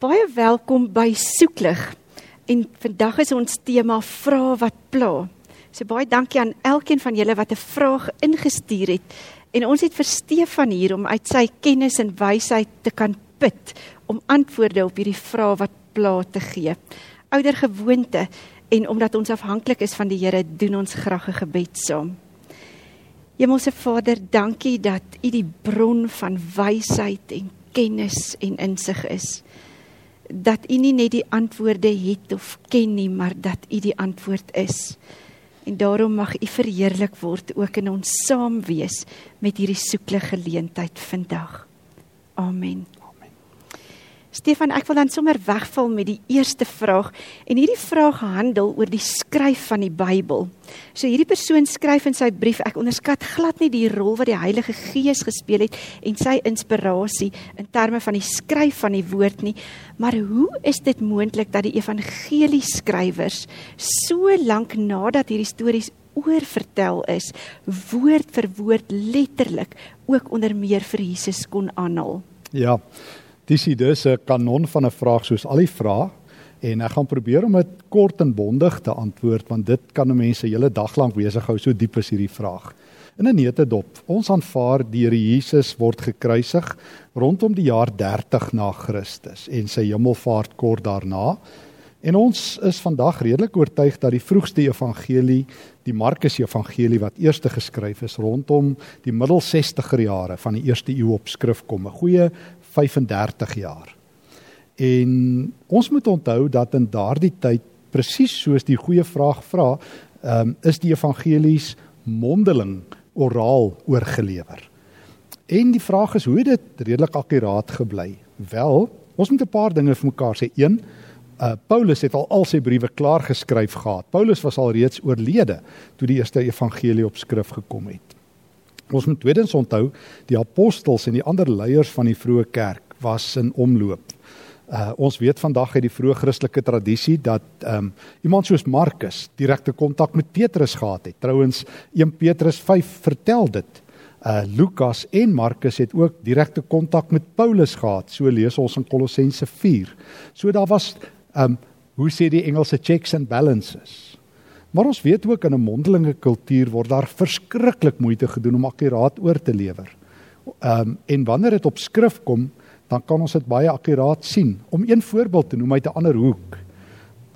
Baie welkom by Soeklig. En vandag is ons tema vra wat pla. So baie dankie aan elkeen van julle wat 'n vraag ingestuur het. En ons het vir Stefan hier om uit sy kennis en wysheid te kan put om antwoorde op hierdie vrae wat pla te gee. Ouder gewoonte en omdat ons afhanklik is van die Here, doen ons graag 'n gebed saam. Hemelse Vader, dankie dat U die bron van wysheid en kennis en insig is dat u nie net die antwoorde het of ken nie, maar dat u die antwoord is. En daarom mag u verheerlik word ook in ons saam wees met hierdie soekle geleentheid vandag. Amen. Stefan, ek wil dan sommer wegval met die eerste vraag en hierdie vraag handel oor die skryf van die Bybel. So hierdie persoon skryf in sy brief, ek onderskat glad nie die rol wat die Heilige Gees gespeel het en sy inspirasie in terme van die skryf van die woord nie, maar hoe is dit moontlik dat die evangelieskrywers so lank nadat hierdie stories oorvertel is, woord vir woord letterlik ook onder meer vir Jesus kon aanhaal? Ja. Dis hier dus 'n kanon van 'n vraag soos al die vrae en ek gaan probeer om dit kort en bondig te antwoord want dit kan mense hele dag lank besig hou so diep is hierdie vraag. In 'n neete dop. Ons aanvaar die Here Jesus word gekruisig rondom die jaar 30 na Christus en sy hemelvaart kort daarna. En ons is vandag redelik oortuig dat die vroegste evangelie, die Markus evangelie wat eers geskryf is rondom die middel 60er jare van die eerste eeu op skrif kom. 'n Goeie 35 jaar. En ons moet onthou dat in daardie tyd presies soos die goeie vraag vra, ehm um, is die evangelies mondeling oraal oorgelewer. En die vraag is hoe het dit redelik akkuraat gebly? Wel, ons moet 'n paar dinge vir mekaar sê. Een, uh Paulus het al al sy briewe klaar geskryf gehad. Paulus was al reeds oorlede toe die eerste evangelie op skrif gekom het. Ons moet tweedens onthou die apostels en die ander leiers van die vroeë kerk was in omloop. Uh ons weet vandag uit die vroeë Christelike tradisie dat um iemand soos Markus direkte kontak met Petrus gehad het. Trouwens 1 Petrus 5 vertel dit. Uh Lukas en Markus het ook direkte kontak met Paulus gehad. So lees ons in Kolossense 4. So daar was um hoe sê die Engelse checks and balances. Maar ons weet ook in 'n mondelinge kultuur word daar verskriklik moeite gedoen om akkuraat oor te lewer. Ehm um, en wanneer dit op skrif kom, dan kan ons dit baie akkuraat sien. Om een voorbeeld te noem uit 'n ander hoek.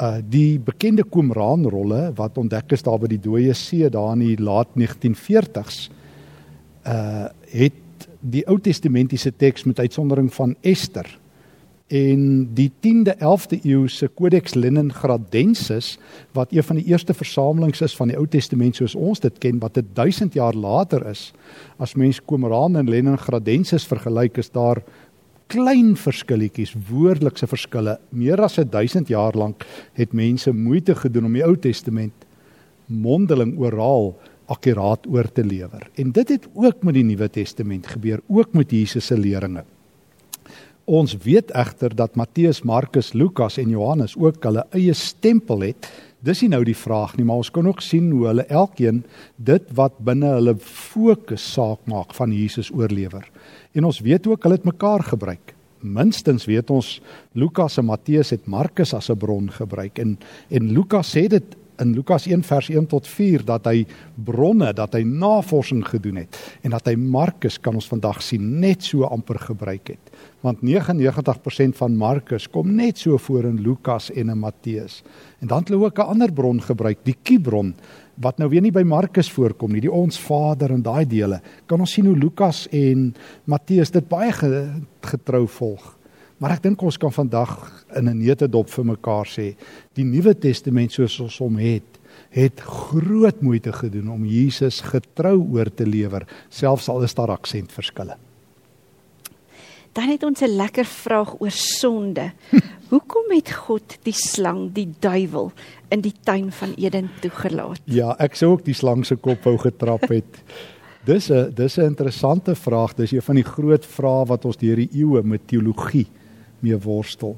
Uh die bekende Qumran rolle wat ontdek is daar by die Dooie See daar in die laat 1940s uh het die Ou Testamentiese teks met uitsondering van Ester en die 10de 11de eeuse Codex Leningradensis wat een van die eerste versamelings is van die Ou Testament soos ons dit ken wat 1000 jaar later is as mens Qumran en Leningradensis vergelyk is daar klein verskilletjies woordelikse verskille. Meer as 1000 jaar lank het mense moeite gedoen om die Ou Testament mondeling oral akkuraat oor te lewer. En dit het ook met die Nuwe Testament gebeur ook met Jesus se leringe Ons weet egter dat Matteus, Markus, Lukas en Johannes ook hulle eie stempel het. Dis nie nou die vraag nie, maar ons kan ook sien hoe hulle elkeen dit wat binne hulle fokus saak maak van Jesus oorlewer. En ons weet ook hulle het mekaar gebruik. Minstens weet ons Lukas en Matteus het Markus as 'n bron gebruik en en Lukas sê dit in Lukas 1 vers 1 tot 4 dat hy bronne, dat hy navorsing gedoen het en dat hy Markus kan ons vandag sien net so amper gebruik het want 99% van Markus kom net so voor in Lukas en in Matteus. En dan het hulle ook 'n ander bron gebruik, die Kibron, wat nou weer nie by Markus voorkom nie, die Ons Vader en daai dele. Kan ons sien hoe Lukas en Matteus dit baie getrou volg. Maar ek dink ons kan vandag in 'n neete dop vir mekaar sê, die Nuwe Testament soos ons hom het, het groot moeite gedoen om Jesus getrou oor te lewer, selfs al is daar aksentverskille. Dan het ons 'n lekker vraag oor sonde. Hoekom het God die slang, die duiwel in die tuin van Eden toegelaat? Ja, ek sou ook die slang se kop wou getrap het. dis 'n dis 'n interessante vraag. Dis een van die groot vrae wat ons deur die eeue met teologie mee worstel.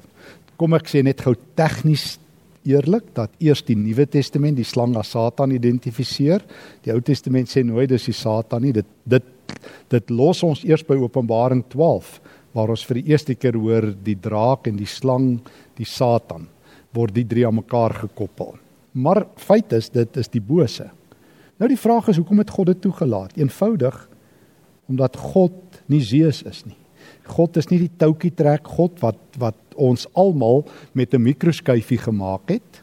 Kom ek sê net gou tegnies eerlik dat eers die Nuwe Testament die slang as Satan identifiseer. Die Ou Testament sê nooit dis die Satan nie. Dit dit dit los ons eers by Openbaring 12 waar ons vir die eerste keer hoor die draak en die slang, die Satan word die drie aan mekaar gekoppel. Maar feit is dit is die bose. Nou die vraag is hoekom het God dit toegelaat? Eenvoudig omdat God nie Zeus is nie. God is nie die toukie trek God wat wat ons almal met 'n mikroskyfie gemaak het.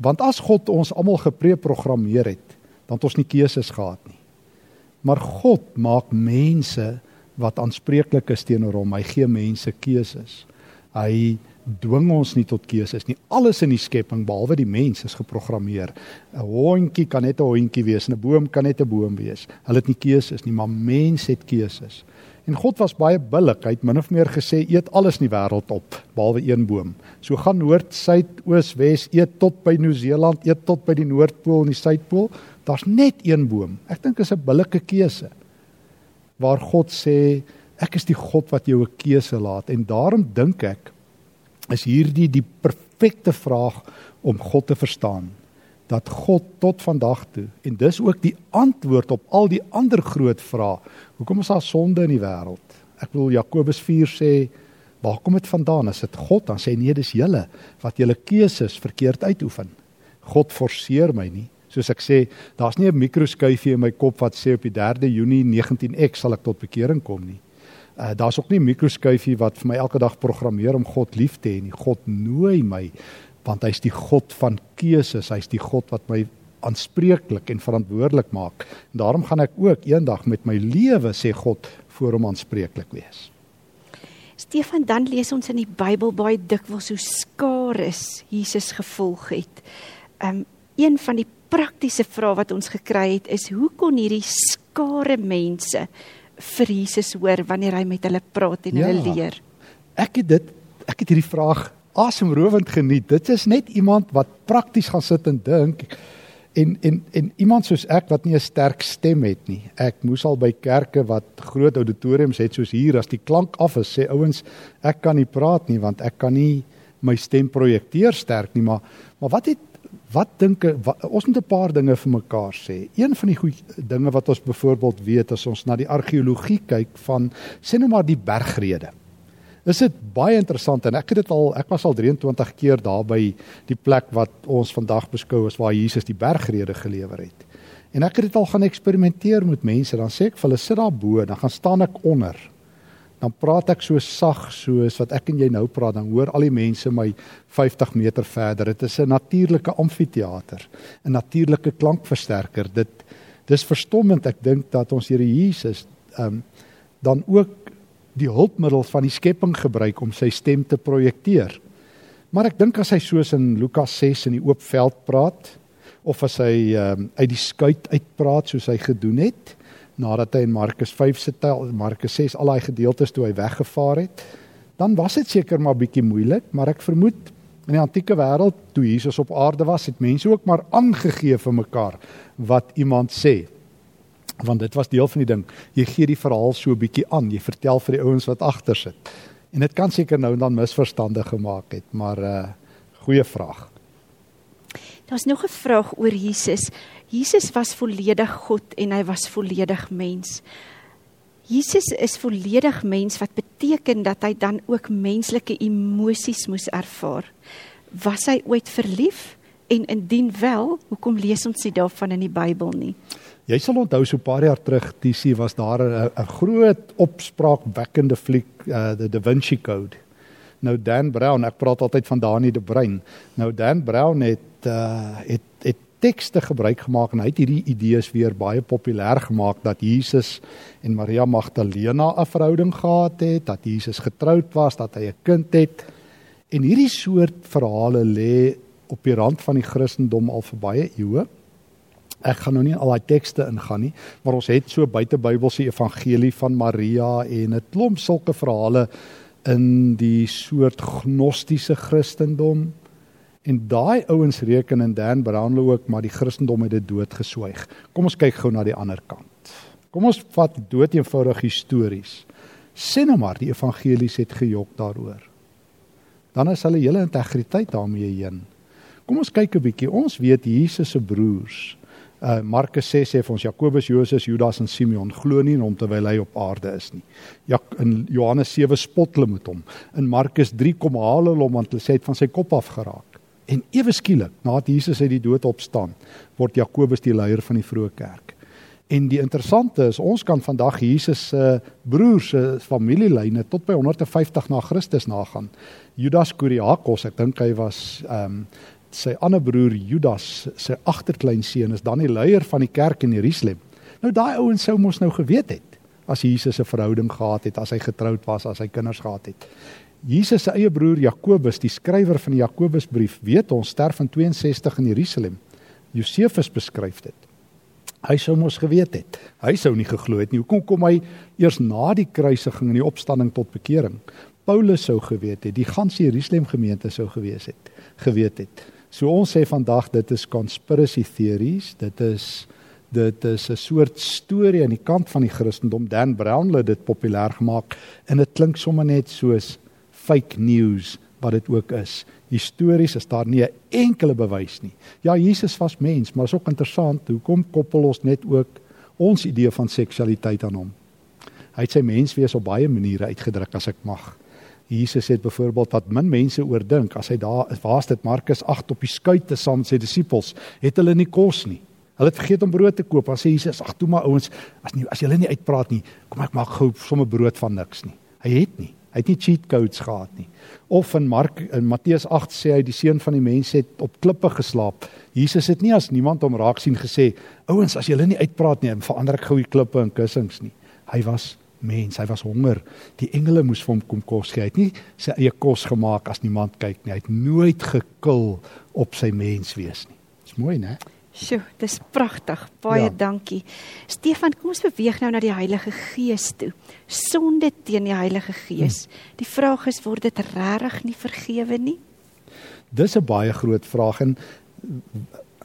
Want as God ons almal gepreprogrammeer het, dan het ons nie keuses gehad nie. Maar God maak mense wat aanspreeklik is teenoor hom. Hy gee mense keuses. Hy dwing ons nie tot keuses nie. Alles in die skepping behalwe die mens is geprogrammeer. 'n Hondjie kan net 'n hondjie wees, 'n boom kan net 'n boom wees. Hulle het nie keuses nie, maar mens het keuses. En God was baie billik. Hy het min of meer gesê eet alles in die wêreld op behalwe een boom. So gaan noord, suid, oos, wes, eet tot by Nieu-Seeland, eet tot by die noordpool en die suidpool. Daar's net een boom. Ek dink is 'n billike keuse. Waar God sê ek is die God wat jou 'n keuse laat en daarom dink ek is hierdie die perfekte vraag om God te verstaan dat God tot vandag toe en dis ook die antwoord op al die ander groot vrae. Hoekom is daar sonde in die wêreld? Ek wil Jakobus 4 sê, waar kom dit vandaan? Is dit God? Dan sê nee, dis julle wat julle keuses verkeerd uitoefen. God forceer my nie. Soos ek sê, daar's nie 'n mikroskuifie in my kop wat sê op die 3de Junie 19X sal ek tot bekering kom nie. Uh, daar's ook nie 'n mikroskuifie wat vir my elke dag programmeer om God lief te hê nie. God nooi my want hy's die God van keuses. Hy's die God wat my aanspreeklik en verantwoordelik maak. En daarom gaan ek ook eendag met my lewe sê God voor hom aanspreeklik wees. Stefan, dan lees ons in die Bybel baie dikwels hoe skares Jesus gevolg het. Um een van die praktiese vrae wat ons gekry het is hoe kon hierdie skare mense vir Jesus hoor wanneer hy met hulle praat en ja, hulle leer. Ek het dit ek het hierdie vraag asemrowend geniet. Dit is net iemand wat prakties gaan sit en dink en en en iemand soos ek wat nie 'n sterk stem het nie. Ek moes al by kerke wat groot auditoriums het soos hier as die klank af is sê ouens ek kan nie praat nie want ek kan nie my stem projekteer sterk nie maar maar wat het wat dink ons moet 'n paar dinge vir mekaar sê. Een van die goeie dinge wat ons byvoorbeeld weet as ons na die argeologie kyk van sê nou maar die bergrede. Dis dit baie interessant en ek het dit al ek was al 23 keer daar by die plek wat ons vandag beskou as waar Jesus die bergrede gelewer het. En ek het dit al gaan eksperimenteer met mense, dan sê ek vir hulle sit daar bo, dan gaan staan ek onder dan praat ek so sag soos wat ek en jy nou praat, dan hoor al die mense my 50 meter verder. Dit is 'n natuurlike amfitheater, 'n natuurlike klankversterker. Dit dis verstommend. Ek dink dat ons Here Jesus ehm um, dan ook die hulpmiddel van die skepping gebruik om sy stem te projekteer. Maar ek dink as hy soos in Lukas 6 in die oop veld praat of as hy ehm um, uit die skuit uitpraat soos hy gedoen het, nadat hy in Markus 5 se tel Markus 6 al daai gedeeltes toe hy weggevaar het, dan was dit seker maar bietjie moeilik, maar ek vermoed in die antieke wêreld toe Jesus op aarde was, het mense ook maar aangegee vir mekaar wat iemand sê. Want dit was deel van die ding. Jy gee die verhaal so bietjie aan, jy vertel vir die ouens wat agter sit. En dit kan seker nou en dan misverstande gemaak het, maar 'n uh, goeie vraag. Daar's nog 'n vraag oor Jesus. Jesus was volledig God en hy was volledig mens. Jesus is volledig mens wat beteken dat hy dan ook menslike emosies moes ervaar. Was hy ooit verlief en indien wel, hoekom lees ons dit daarvan in die Bybel nie? Jy sal onthou so 'n paar jaar terug, DC was daar 'n groot opspraakwekkende fliek, uh, the Da Vinci Code. Nou Dan Brown, ek praat altyd van Dani de Bruin. Nou Dan Brown het uh het het tekste gebruik gemaak en hy het hierdie idees weer baie populêr gemaak dat Jesus en Maria Magdalena 'n verhouding gehad het, dat Jesus getroud was, dat hy 'n kind het. En hierdie soort verhale lê op die rand van die Christendom al vir baie eeue. Ek gaan nou nie al daai tekste ingaan nie, maar ons het so buitebybelse evangelie van Maria en 'n klomp sulke verhale in die soort gnostiese Christendom. En daai ouens reken en Dan Brownlow ook maar die Christendom het dit doodgeswyg. Kom ons kyk gou na die ander kant. Kom ons vat dood eenvoudig histories. Sê nou maar die evangelies het gejok daaroor. Dan is hulle hele integriteit daarmee heen. Kom ons kyk 'n bietjie. Ons weet Jesus se broers Uh Markus 6 sê vir ons Jakobus, Josef, Judas en Simeon glo nie hom terwyl hy op aarde is nie. Ja in Johannes 7 spot hulle met hom. In Markus 3 kom haal hulle hom want hulle sê hy het van sy kop af geraak. En ewe skielik, nadat Jesus uit die dood opstaan, word Jakobus die leier van die vroeë kerk. En die interessante is ons kan vandag Jesus se broers se familielyne tot by 150 na Christus nagaan. Judas Kuriakos, ek dink hy was ehm um, sy ander broer Judas se agterkleinseun is dan die leier van die kerk in Jerusalem. Nou daai ouens sou mos nou geweet het as Jesus 'n verhouding gehad het, as hy getroud was, as hy kinders gehad het. Jesus se eie broer Jakobus, die skrywer van die Jakobusbrief, weet ons sterf in 62 in Jerusalem. Josefus beskryf dit. Hy sou mos geweet het. Hy sou nie geglo het nie. Hoekom kom hy eers na die kruisiging en die opstanding tot bekering? Paulus sou geweet het, die ganse Jerusalem gemeente sou gewees het, geweet het. So ons sê vandag dit is conspiracy theories, dit is dit is 'n soort storie aan die kant van die Christendom. Dan Brown het dit populêr gemaak en dit klink sommer net soos fake news wat dit ook is. Histories is daar nie 'n enkele bewys nie. Ja, Jesus was mens, maar is ook interessant hoekom koppel ons net ook ons idee van seksualiteit aan hom. Hy het sy menswees op baie maniere uitgedruk as ek mag. Jesus het byvoorbeeld wat min mense oordink as hy daar waar's dit Markus 8 op die skuit te saam met sy disippels het hulle nie kos nie. Hulle het vergeet om brood te koop. Dan sê Jesus: "Ag toe maar ouens, as nie as julle nie uitpraat nie, kom ek maak gou sommer brood van niks nie." Hy het nie. Hy het nie cheat codes gehad nie. Of in Mark in Matteus 8 sê hy die seun van die mens het op klippe geslaap. Jesus het nie as niemand hom raak sien gesê: "Ouens, as julle nie uitpraat nie, verander ek gou die klippe in kussings nie." Hy was mens, hy was honger. Die engele moes vir hom kom kos gee. Hy het nie sy eie kos gemaak as niemand kyk nie. Hy het nooit gekil op sy mens wees nie. Dis mooi, né? Sjoe, dis pragtig. Baie ja. dankie. Stefan, kom ons beweeg nou na die Heilige Gees toe. Sonde teen die Heilige Gees. Hm. Die vraag is word dit regtig nie vergewe nie? Dis 'n baie groot vraag en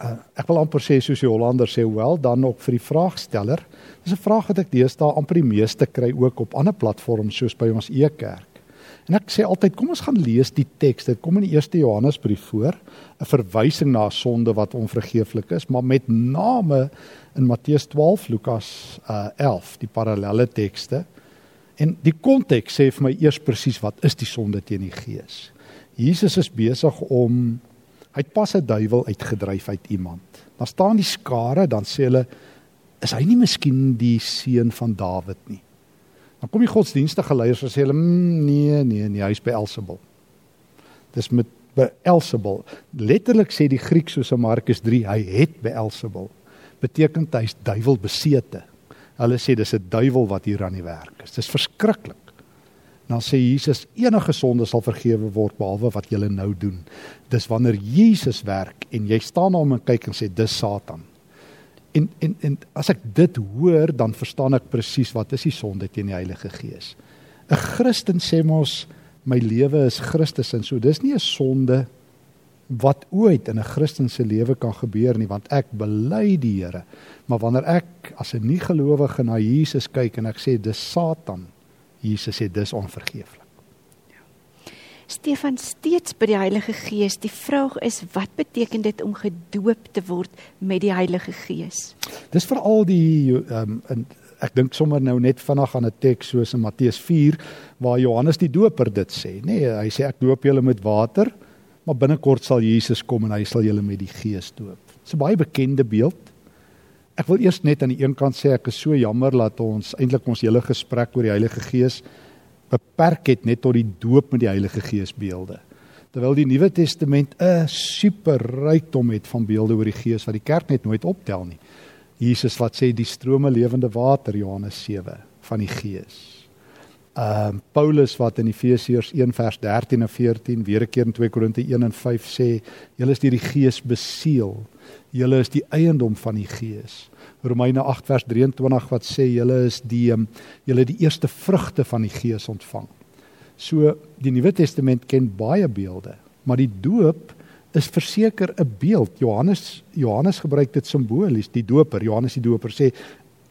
uh, ek wil amper sê soos die Hollanders sê, wel dan ook vir die vraagsteller. Dis 'n vraag wat ek deesdae amper die meeste kry ook op ander platforms soos by ons e-kerk. En ek sê altyd, kom ons gaan lees die teks. Dit kom in die 1 Johannesbrief voor, 'n verwysing na sonde wat onvergeeflik is, maar met name in Matteus 12, Lukas uh, 11, die parallelle tekste. En die konteks sê vir my eers presies wat is die sonde teen die gees. Jesus is besig om Hy het pas 'n duiwel uitgedryf uit iemand. Dan staan die skare, dan sê hulle is hy nie miskien die seun van Dawid nie. Dan kom die godsdienstige leiers en sê hulle mmm, nee, nee, nee, hy's by Elsebul. Dis met Elsebul. Letterlik sê die Griek soos in Markus 3, hy het by Elsebul. Beteken hy's duiwel besete. Hulle sê dis 'n duiwel wat hier aan die werk is. Dis verskriklik dan sê Jesus enige sonde sal vergewe word behalwe wat jy nou doen. Dis wanneer Jesus werk en jy staan na hom en kyk en sê dis Satan. En en en as ek dit hoor, dan verstaan ek presies wat is die sonde teen die Heilige Gees. 'n Christen sê mos my lewe is Christus en so dis nie 'n sonde wat ooit in 'n Christen se lewe kan gebeur nie want ek bely die Here. Maar wanneer ek as 'n nie gelowige na Jesus kyk en ek sê dis Satan, Jesus sê dis onvergeeflik. Stefan steeds by die Heilige Gees. Die vraag is wat beteken dit om gedoop te word met die Heilige Gees? Dis veral die ehm um, ek dink sommer nou net vanaand aan 'n teks soos in Matteus 4 waar Johannes die Doper dit sê, nê? Nee, hy sê ek doop julle met water, maar binnekort sal Jesus kom en hy sal julle met die Gees doop. Dis 'n baie bekende beeld. Ek wil eers net aan die een kant sê ek is so jammer dat ons eintlik ons hele gesprek oor die Heilige Gees beperk het net tot die doop met die Heilige Gees beelde. Terwyl die Nuwe Testament 'n super rykdom het van beelde oor die Gees wat die kerk net nooit optel nie. Jesus wat sê die strome lewende water Johannes 7 van die Gees Ehm uh, Paulus wat in Efesiërs 1 vers 13 en 14 weer 'n keer in 2 Korinte 1 en 5 sê, julle is deur die Gees beseël. Julle is die eiendom van die Gees. Romeine 8 vers 23 wat sê julle is die um, julle die eerste vrugte van die Gees ontvang. So die Nuwe Testament ken baie beelde, maar die doop is verseker 'n beeld. Johannes Johannes gebruik dit simbolies. Die doper, Johannes die doper sê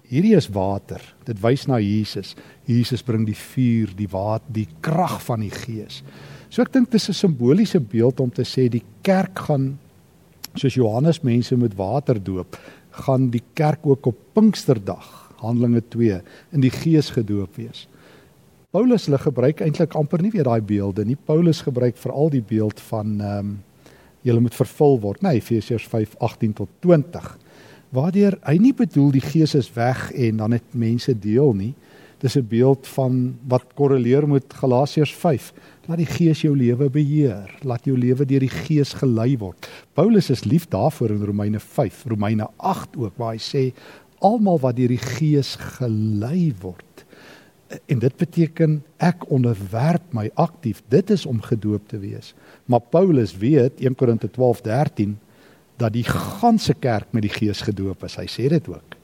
Hierdie is water. Dit wys na Jesus. Jesus bring die vuur, die water, die krag van die Gees. So ek dink dis 'n simboliese beeld om te sê die kerk gaan soos Johannes mense met water doop, gaan die kerk ook op Pinksterdag, Handelinge 2, in die Gees gedoop wees. Paulus hulle gebruik eintlik amper nie weer daai beelde nie. Paulus gebruik veral die beeld van ehm um, julle moet vervul word, nee Efesiërs 5:18 tot 20. Waardeur hy nie bedoel die Gees is weg en dan het mense deel nie. Dis 'n beeld van wat korreleer met Galasiërs 5. Laat die Gees jou lewe beheer. Laat jou lewe deur die Gees gelei word. Paulus is lief daarvoor in Romeine 5, Romeine 8 ook waar hy sê almal wat deur die Gees gelei word. En dit beteken ek onderwerp my aktief. Dit is om gedoop te wees. Maar Paulus weet 1 Korinte 12:13 dat die ganse kerk met die Gees gedoop is. Hy sê dit ook.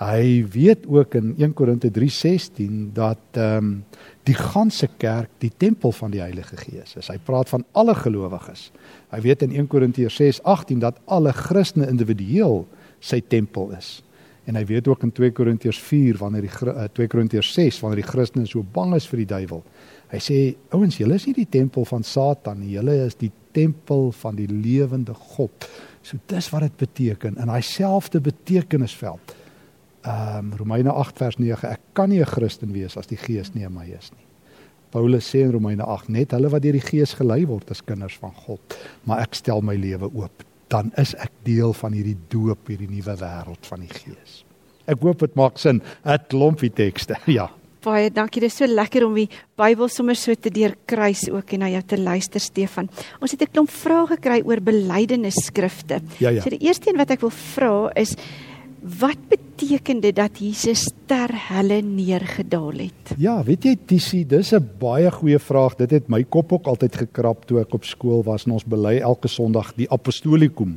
Hy weet ook in 1 Korinte 3:16 dat ehm um, die ganse kerk die tempel van die Heilige Gees is. Hy praat van alle gelowiges. Hy weet in 1 Korintiërs 6:18 dat alle Christene individueel sy tempel is. En hy weet ook in 2 Korintiërs 4 wanneer die 2 Korintiërs 6 wanneer die Christene so bang is vir die duiwel. Hy sê ouens, julle is nie die tempel van Satan nie, julle is die tempel van die lewende God. So dis wat dit beteken in daai selfde betekenisveld ehm um, Romeine 8 vers 9 ek kan nie 'n Christen wees as die Gees nie in my is nie. Paulus sê in Romeine 8 net hulle wat deur die Gees gelei word as kinders van God, maar ek stel my lewe oop, dan is ek deel van hierdie doop, hierdie nuwe wêreld van die Gees. Ek hoop dit maak sin. 'n Klompie tekste. Ja. Baie dankie. Dit is so lekker om die Bybel sommer so te deurkruis ook en na jou te luister Stefan. Ons het 'n klomp vrae gekry oor belydenisskrifte. Ja, ja. So die eerste een wat ek wil vra is Wat beteken dit dat Jesus ter helle neergedaal het? Ja, weet jy Tissie, dis 'n baie goeie vraag. Dit het my kop ook altyd gekrap toe ek op skool was en ons bely elke Sondag die apostolikum.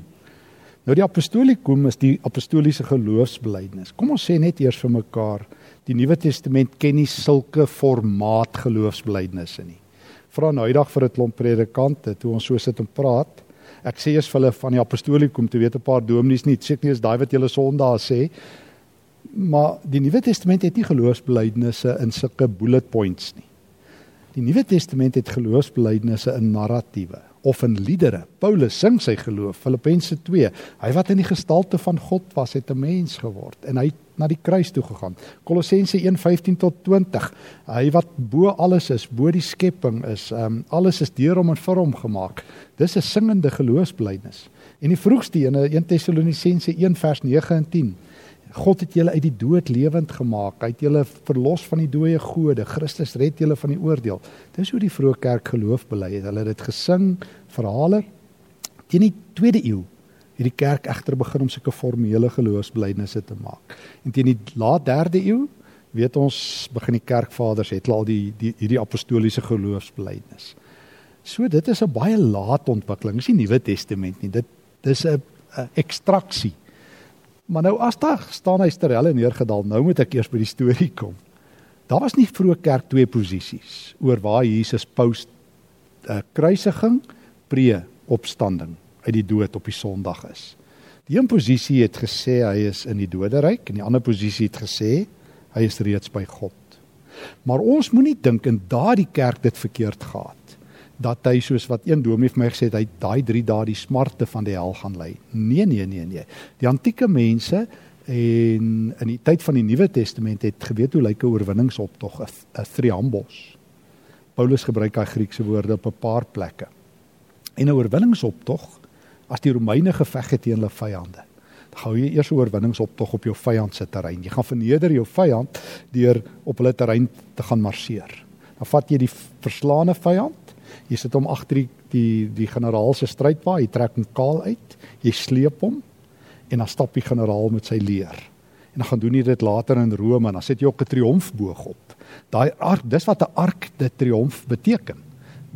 Nou die apostolikum is die apostoliese geloofsbelijdenis. Kom ons sê net eers vir mekaar, die Nuwe Testament ken nie sulke formaat geloofsbelijdenisse nie. Vra nou eendag vir 'n klomp predikante toe ons so sit en praat ek sê eers vir hulle van die apostolikum te weet 'n paar dominees nie. Seker nie is daai wat julle Sondag sê. Maar die Nuwe Testament het nie geloofsbelijdenisse in sulke bullet points nie. Die Nuwe Testament het geloofsbelijdenisse in narratiewe of in liedere Paulus sing sy geloof Filippense 2 hy wat in die gestalte van God was het 'n mens geword en hy na die kruis toe gegaan. Kolossense 1:15 tot 20. Hy wat bo alles is, bo die skepping is, um, alles is deur hom en vir hom gemaak. Dis 'n singende geloofsbelijdenis. En die vroegste een, 1 Tessalonisense 1 vers 9 en 10. God het julle uit die dood lewend gemaak. Hy het julle verlos van die dooie gode. Christus red julle van die oordeel. Dis hoe die vroeë kerk geloof bely het. Hulle het dit gesing, verhale teen die 2de eeu het die kerk egter begin om sulke formele geloofsbelijdenisse te maak. En teen die laat 3de eeu weet ons begin die kerkvaders het al die die hierdie apostoliese geloofsbelijdenis. So dit is 'n baie laat ontwikkeling. Dis nie Nuwe Testament nie. Dit dis 'n ekstraksie. Maar nou as daar staan hy sterelle neergedaal, nou moet ek eers by die storie kom. Daar was nie vroeë kerk twee posisies oor waar Jesus post 'n uh, kruisiging pre opstanding uit die dood op die Sondag is. Die een posisie het gesê hy is in die doderyk en die ander posisie het gesê hy is reeds by God. Maar ons moenie dink in daardie kerk dit verkeerd gehad dat hy soos wat een dominee vir my gesê het hy daai 3 dae die smarte van die hel gaan lei. Nee nee nee nee. Die antieke mense en in die tyd van die Nuwe Testament het geweet hoe lyk 'n oorwinningsoptog 'n triambos. Paulus gebruik daai Griekse woorde op 'n paar plekke. En 'n oorwinningsoptog as die Romeine geveg het teen hulle vyande. Gou jy eers 'n oorwinningsoptog op jou vyand se terrein. Jy gaan verneder jou vyand deur op hulle terrein te gaan marseer. Dan vat jy die verslaane vyand, jy sit hom agter die die die generaal se strydwa, jy trek hom kaal uit, jy sleep hom en dan stap die generaal met sy leer. En dan gaan doen jy dit later in Rome en dan sit jy ook 'n triomfboog op. Daai ark, dis wat 'n ark de triomf beteken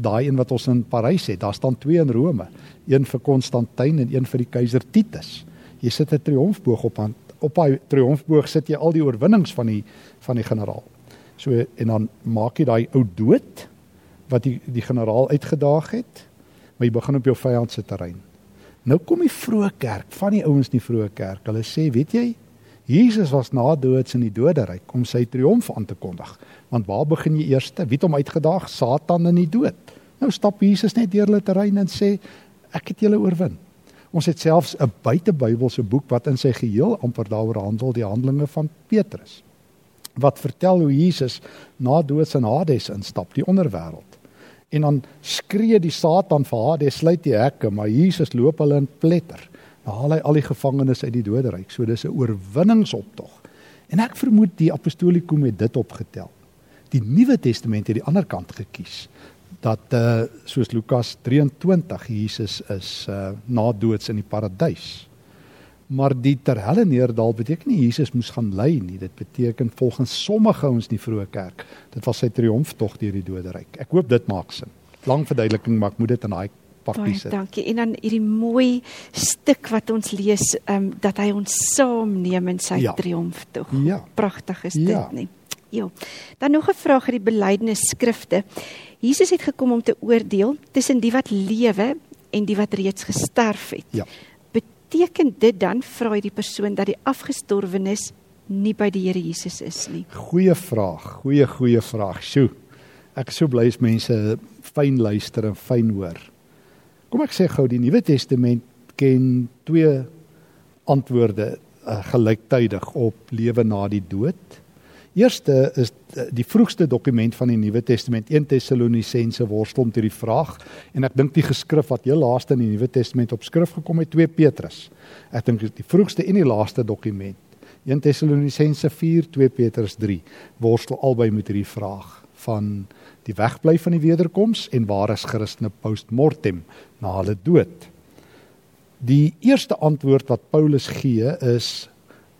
daai een wat ons in Parys het, daar staan twee in Rome, een vir Konstantin en een vir die keiser Titus. Jy sit 'n triomfboog op aan op daai triomfboog sit jy al die oorwinnings van die van die generaal. So en dan maak jy daai ou dood wat die die generaal uitgedaag het, maar jy begin op jou vyand se terrein. Nou kom die vroeë kerk, van die ouens in die vroeë kerk, hulle sê, weet jy, Jesus was na doods in die doderyk om sy triomf aan te kondig. Want waar begin jy eers? Wie het hom uitgedaag? Satan in die dood. Nou stap Jesus net deur hulle terrein en sê ek het julle oorwin. Ons het selfs 'n buitebybelse boek wat in sy geheel amper daaroor handel, die Handelinge van Petrus. Wat vertel hoe Jesus na dood in Hades instap, die onderwêreld. En dan skree die Satan vir Hades, sluit die hekke, maar Jesus loop hulle in pletter. Dan haal hy al die gevangenes uit die doderyk. So dis 'n oorwinningsoptog. En ek vermoed die apostolikum het dit opgetel. Die Nuwe Testament het die ander kant gekies dat uh soos Lukas 23 Jesus is uh na doods in die paradys. Maar die terhelle neerdal beteken nie Jesus moes gaan ly nie. Dit beteken volgens sommige in die vroeë kerk, dit was sy triomftog deur die doderyk. Ek hoop dit maak sin. Lang verduideliking, maar ek moet dit in daai pakkie sit. Dankie. En dan hierdie mooi stuk wat ons lees, ehm um, dat hy ons saamneem in sy ja. triomftog. Ja. Pragtig is dit ja. nie. Ja. Dan nog 'n vraag uit die belydenis skrifte. Jesus het gekom om te oordeel tussen die wat lewe en die wat reeds gesterf het. Ja. Beteken dit dan vra hy die persoon dat die afgestorwenes nie by die Here Jesus is nie? Goeie vraag. Goeie goeie vraag. Sjoe. Ek is so bly as mense fyn luister en fyn hoor. Kom ek sê gou die Nuwe Testament ken twee antwoorde uh, gelyktydig op lewe na die dood Eerste is die vroegste dokument van die Nuwe Testament 1 Tessalonisense worstel met hierdie vraag en ek dink die geskrif wat heel laaste in die Nuwe Testament op skrif gekom het 2 Petrus. Ek dink die vroegste en die laaste dokument 1 Tessalonisense 4 2 Petrus 3 worstel albei met hierdie vraag van die wegbly van die wederkoms en waar is Christene postmortem na hulle dood. Die eerste antwoord wat Paulus gee is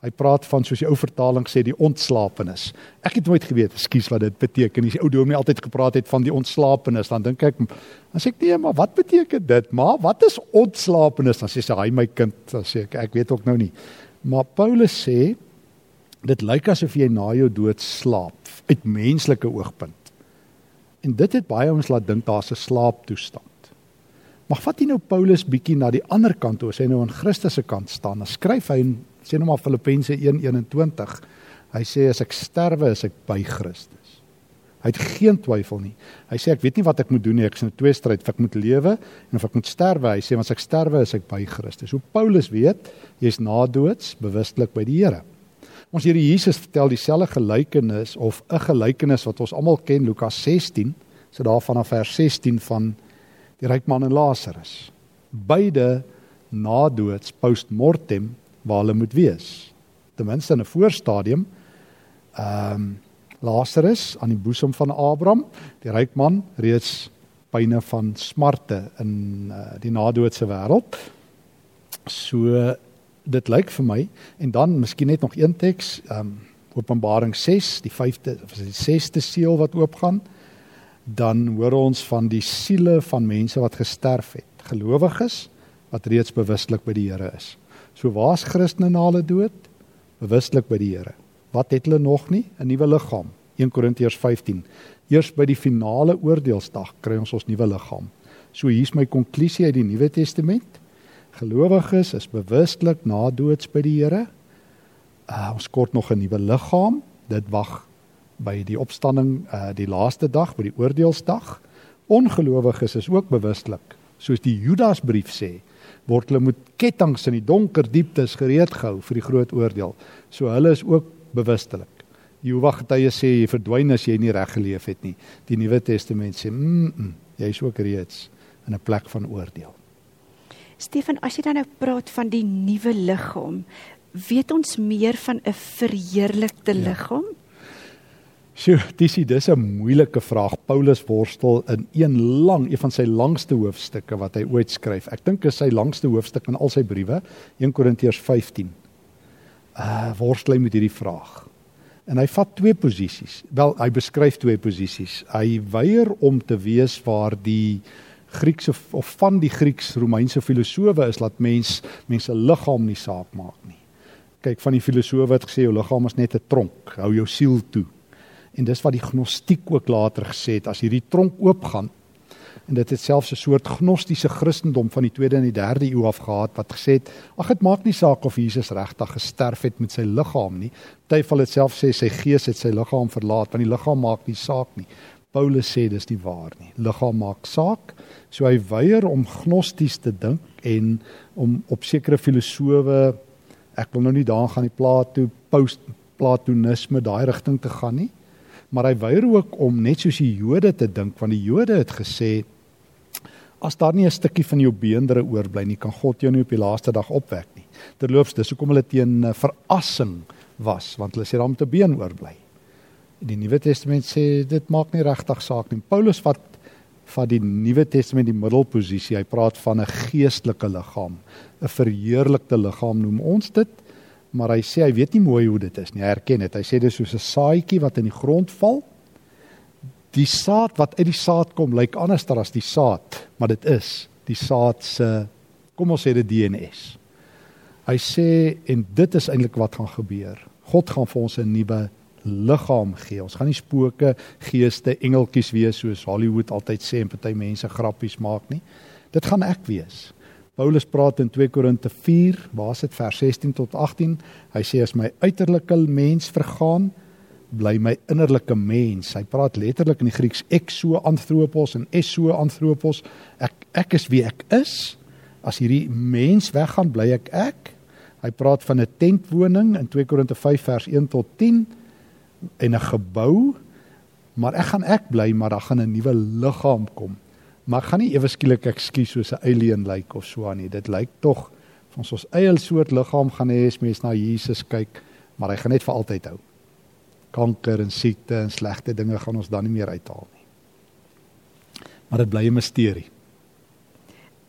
Hy praat van soos die ou vertaling sê die ontslapenis. Ek het nooit geweet ekskuus wat dit beteken. Die ou dominee altyd gepraat het van die ontslapenis. Dan dink ek as ek nee, maar wat beteken dit? Maar wat is ontslapenis? Dan sê sy hy my kind, dan sê ek ek weet ook nou nie. Maar Paulus sê dit lyk asof jy na jou dood slaap uit menslike oogpunt. En dit het baie ons laat dink daar's 'n slaaptoestand. Maar vat jy nou Paulus bietjie na die ander kant toe, as hy nou aan Christus se kant staan, dan skryf hy in sê nou maar Filippense 1:21. Hy sê as ek sterwe, is ek by Christus. Hy het geen twyfel nie. Hy sê ek weet nie wat ek moet doen nie. Ek is in 'n twee stryd of ek moet lewe en of ek moet sterwe. Hy sê as ek sterwe, is ek by Christus. Hoe Paulus weet, jy's na doods bewustelik by die Here. Ons Here Jesus vertel dieselfde gelykenis of 'n gelykenis wat ons almal ken, Lukas 16, so daarvan af vers 16 van die ryk man en Lazarus. Beide na doods postmortem waar hulle moet wees. Ten minste in 'n voorstadium. Ehm um, Lazarus aan die boesem van Abraham, die ryk man reeds pyne van smarte in uh, die nadoodse wêreld. So dit lyk vir my en dan miskien net nog een teks, ehm um, Openbaring 6, die 5de of die 6ste seël wat oopgaan, dan hoor ons van die siele van mense wat gesterf het, gelowiges wat reeds bewustelik by die Here is. So waar's Christene na hulle dood? Bewustelik by die Here. Wat het hulle nog nie? 'n Nuwe liggaam. 1 Korintiërs 15. Eers by die finale oordeelsdag kry ons ons nuwe liggaam. So hier's my konklusie uit die Nuwe Testament. Gelowiges is bewustelik na doods by die Here. Uh, ons kort nog 'n nuwe liggaam. Dit wag by die opstanding uh die laaste dag by die oordeelsdag. Ongelowiges is ook bewustelik, soos die Judasbrief sê, word hulle met ketTINGS in die donker dieptes gereed gehou vir die groot oordeel. So hulle is ook bewustelik. Jehovah getuie sê jy verdwyn as jy nie reg geleef het nie. Die Nuwe Testament sê, mm, mm jy's ook reeds in 'n plek van oordeel. Stefan, as jy dan nou praat van die nuwe liggaam, weet ons meer van 'n verheerlikte ja. liggaam? Sjoe, dis dis 'n moeilike vraag. Paulus worstel in een lang, een van sy langste hoofstukke wat hy ooit skryf. Ek dink is sy langste hoofstuk in al sy briewe, 1 Korintiërs 15. Uh worstel hy met hierdie vraag. En hy vat twee posisies. Wel, hy beskryf twee posisies. Hy weier om te wees waar die Griekse of van die Grieks-Romeinse filosowe is dat mens mense liggaam nie saak maak nie. Kyk, van die filosowe het gesê jou liggaam is net 'n tronk, hou jou siel toe. En dis wat die gnostiek ook later gesê het as hierdie tronk oopgaan. En dit het selfs 'n soort gnostiese Christendom van die 2de en die 3de eeu af gehad wat gesê het ag dit maak nie saak of Jesus regtig gesterf het met sy liggaam nie. Party van dit self sê sy gees het sy liggaam verlaat want die liggaam maak nie saak nie. Paulus sê dis nie waar nie. Liggaam maak saak. So hy weier om gnosties te dink en om op sekere filosowe ek wil nou nie daar gaan die Plato post Platonisme daai rigting te gaan nie. Maar hy weier ook om net soos die Jode te dink want die Jode het gesê as daar nie 'n stukkie van jou beendere oorbly nie, kan God jou nie op die laaste dag opwek nie. Terloops, dis hoekom hulle teen verassing was want hulle sê daar moet 'n been oorbly. Die Nuwe Testament sê dit maak nie regtig saak nie. Paulus vat van die Nuwe Testament die middelposisie. Hy praat van 'n geestelike liggaam, 'n verheerlikte liggaam noem ons dit. Maar hy sê hy weet nie mooi hoe dit is nie. Hy erken dit. Hy sê dis soos 'n saadjie wat in die grond val. Die saad wat uit die saad kom lyk anders as die saad, maar dit is die saad se kom ons sê dit DNS. Hy sê en dit is eintlik wat gaan gebeur. God gaan vir ons 'n nuwe liggaam gee. Ons gaan nie spooke, geeste, engeltjies wees soos Hollywood altyd sê en party mense grappies maak nie. Dit gaan ek wees. Paulus praat in 2 Korinte 4, waar is dit vers 16 tot 18? Hy sê as my uiterlike mens vergaan, bly my innerlike mens. Hy praat letterlik in die Grieks exo anthropos en eso anthropos. Ek ek is wie ek is. As hierdie mens weggaan, bly ek ek. Hy praat van 'n tentwoning in 2 Korinte 5 vers 1 tot 10 en 'n gebou. Maar ek gaan ek bly, maar daar gaan 'n nuwe liggaam kom. Maar gaan nie ewe skielik ek skuis soos 'n alien lyk like of so aan nie. Dit lyk tog van ons ons eie soort liggaam gaan hê as mens na Jesus kyk, maar hy gaan net vir altyd hou. Kanker en siekte en slegte dinge gaan ons dan nie meer uithaal nie. Maar dit bly 'n misterie.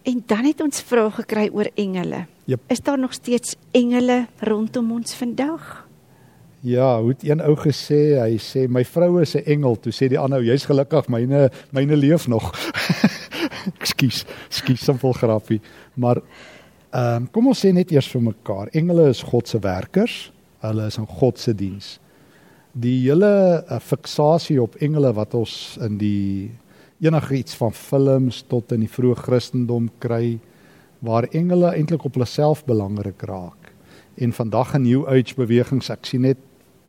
En dan het ons vrae gekry oor engele. Yep. Is daar nog steeds engele rondom ons vandag? Ja, hoe het een ou gesê, hy sê my vrou is 'n engel, toe sê die ander ou jy's gelukkig, myne myne leef nog. Ekskuus, ekskuus simpel grappie. Maar ehm um, kom ons sê net eers vir mekaar, engele is God se werkers. Hulle is in God se diens. Die hele uh, fiksasie op engele wat ons in die enigiets van films tot in die vroeë Christendom kry waar engele eintlik op hulle self belangrik raak. En vandag in New Age bewegings, ek sien net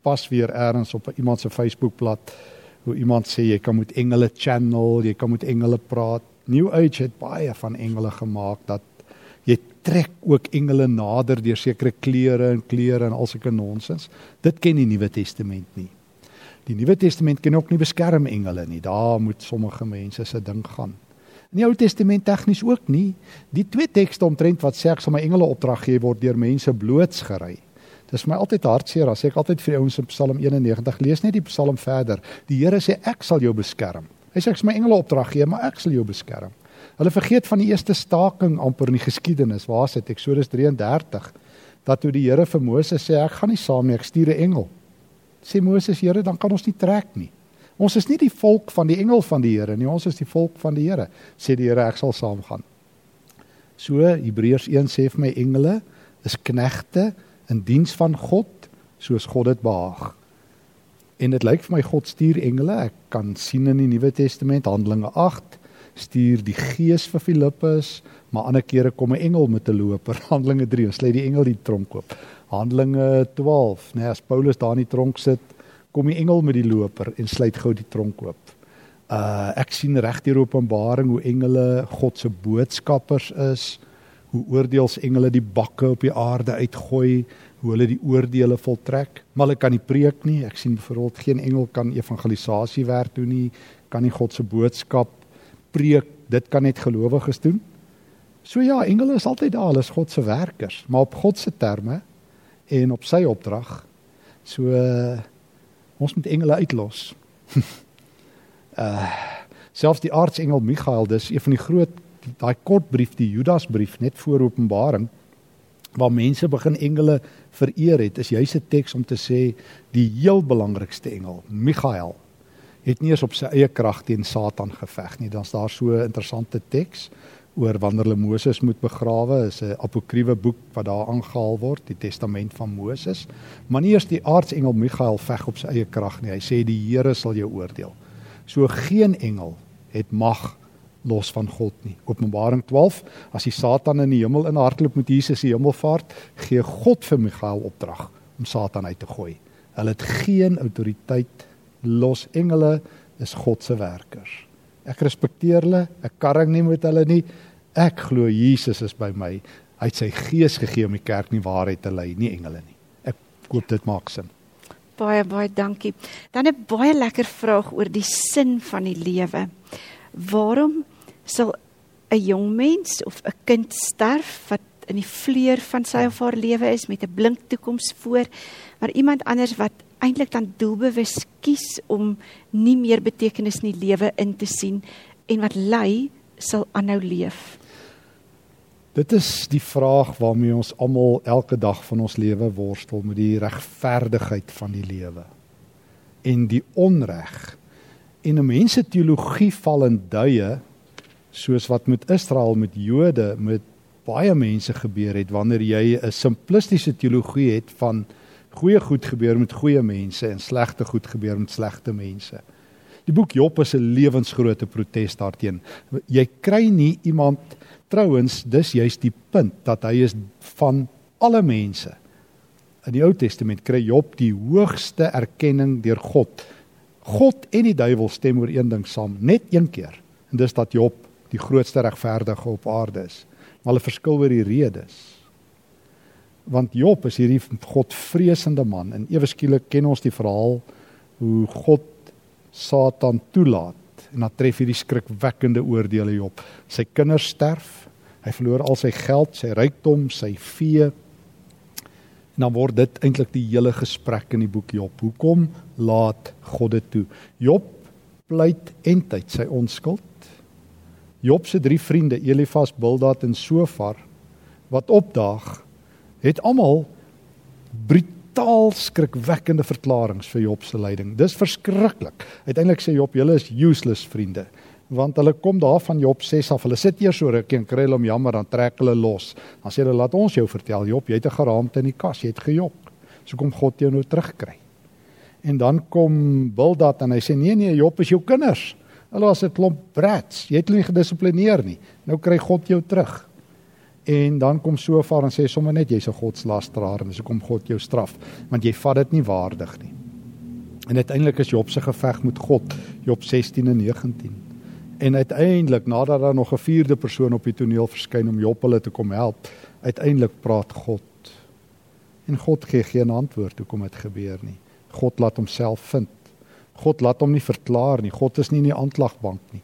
pas weer eers op iemand se Facebookblad hoe iemand sê jy kan met engele channel, jy kan met engele praat. New Age het baie van engele gemaak dat jy trek ook engele nader deur sekere kleure en kleure en al sulke nonsens. Dit ken die Nuwe Testament nie. Die Nuwe Testament ken ook nie beskerm engele nie. Daar moet sommige mense se ding gaan. In die Ou Testament tegnies ook nie. Die twee tekste omtrent wat sê ek sal my engele opdrag gee word deur mense blootsgery. Dis my altyd hartseer as ek altyd vir die ouens in Psalm 91 lees net die Psalm verder. Die Here sê ek sal jou beskerm. Hy sê ek sal my engele opdrag gee, maar ek sal jou beskerm. Hulle vergeet van die eerste staking amper in die geskiedenis. Waar is dit? Eksodus 33 dat toe die Here vir Moses sê ek gaan nie saam nie, ek stuur 'n engel. Sê Moses, Here, dan kan ons nie trek nie. Ons is nie die volk van die engel van die Here nie, ons is die volk van die Here. Sê die Here, ek sal saamgaan. So Hebreërs 1 sê vir my engele is knegte in diens van God soos God dit behaag. En dit lyk vir my God stuur engele. Ek kan sien in die Nuwe Testament Handelinge 8 stuur die Gees vir Filippus, maar ander kere kom 'n engel met 'n loper. Handelinge 3 sluit die engel die tronk oop. Handelinge 12, nee, as Paulus daar in die tronk sit, kom die engel met die loper en sluit gou die tronk oop. Uh ek sien reg deur Openbaring hoe engele God se boodskappers is hoe oordeelsengele die bakke op die aarde uitgooi, hoe hulle die oordeele voltrek. Maar hulle kan nie preek nie. Ek sien byvoorbeeld geen engel kan evangelisasie werk doen nie, kan nie God se boodskap preek. Dit kan net gelowiges doen. So ja, engele is altyd daar, hulle is God se werkers, maar op God se terme en op sy opdrag. So uh, ons moet engele uitlos. uh selfs die aartsengel Michael, dis een van die groot daai kort brief, die Judasbrief net voor Openbaring waar mense begin engele vereer het, is juis 'n teks om te sê die heel belangrikste engel, Michael, het nie eens op sy eie krag teen Satan geveg nie. Dan's daar so 'n interessante teks oor wanneer hulle Moses moet begrawe, is 'n apokriewe boek wat daar aangehaal word, die Testament van Moses. Maar nie eers die aartsengel Michael veg op sy eie krag nie. Hy sê die Here sal jou oordeel. So geen engel het mag los van God nie. Openbaring 12, as die Satan in die hemel in hardloop met Jesus die hemelvaart, gee God vir Michael opdrag om Satan uit te gooi. Hulle het geen autoriteit los engele is God se werkers. Ek respekteer hulle, ek karring nie met hulle nie. Ek glo Jesus is by my. Hy het sy gees gegee om die kerk nie waarheid te lei, nie engele nie. Ek hoop dit maak sin. Baie baie dankie. Dan 'n baie lekker vraag oor die sin van die lewe. Waarom sal 'n jong mens of 'n kind sterf wat in die vleur van sy of haar lewe is met 'n blink toekoms voor, maar iemand anders wat eintlik dan doelbewus kies om nie meer betekenis in die lewe in te sien en wat ly sal aanhou leef. Dit is die vraag waarmee ons almal elke dag van ons lewe worstel met die regverdigheid van die lewe en die onreg. En 'n mense teologie val in duie soos wat met Israel met Jode met baie mense gebeur het wanneer jy 'n simplistiese teologie het van goeie goed gebeur met goeie mense en slegte goed gebeur met slegte mense. Die boek Job is 'n lewensgrootte protes daarteen. Jy kry nie iemand trouens dis juist die punt dat hy is van alle mense. In die Ou Testament kry Job die hoogste erkenning deur God. God en die duiwel stem oor een ding saam, net een keer. En dis dat Job die grootste regverdige op aarde is. Maar hulle verskil oor die redes want Job is hierdie godvreesende man en ewe skielik ken ons die verhaal hoe God Satan toelaat en dan tref hierdie skrikwekkende oordeele Job. Sy kinders sterf, hy verloor al sy geld, sy rykdom, sy vee. En dan word dit eintlik die hele gesprek in die boek Job. Hoekom laat God dit toe? Job pleit entyd sy onskuld. Job se drie vriende, Elifas, Bildad en Sofar, wat opdaag het almal brutaal skrikwekkende verklaringe vir Job se lyding. Dis verskriklik. Uiteindelik sê Job, julle is useless vriende, want hulle kom daar van Job 6 af. Hulle sit eers so rukkie en kry hulle om jammer dan trek hulle los. Dan sê hulle, "Laat ons jou vertel, Job, jy het 'n geraamte in die kas, jy het gejok. So kom God jou nou terugkry." En dan kom Bildad en hy sê, "Nee nee, Job is jou kinders. Hulle was 'n klomp brats. Jy het hulle nie gedissiplineer nie. Nou kry God jou terug." En dan kom Sofar en sê sommer net jy's 'n godslasteraar en dis hoekom God jou straf, want jy vat dit nie waardig nie. En uiteindelik is Job se geveg met God, Job 16 en 19. En uiteindelik nadat daar nog 'n vierde persoon op die toneel verskyn om Job hulle te kom help, uiteindelik praat God. En God gee geen antwoord hoekom dit gebeur nie. God laat homself vind. God laat hom nie verklaar nie. God is nie in die aanklagbank nie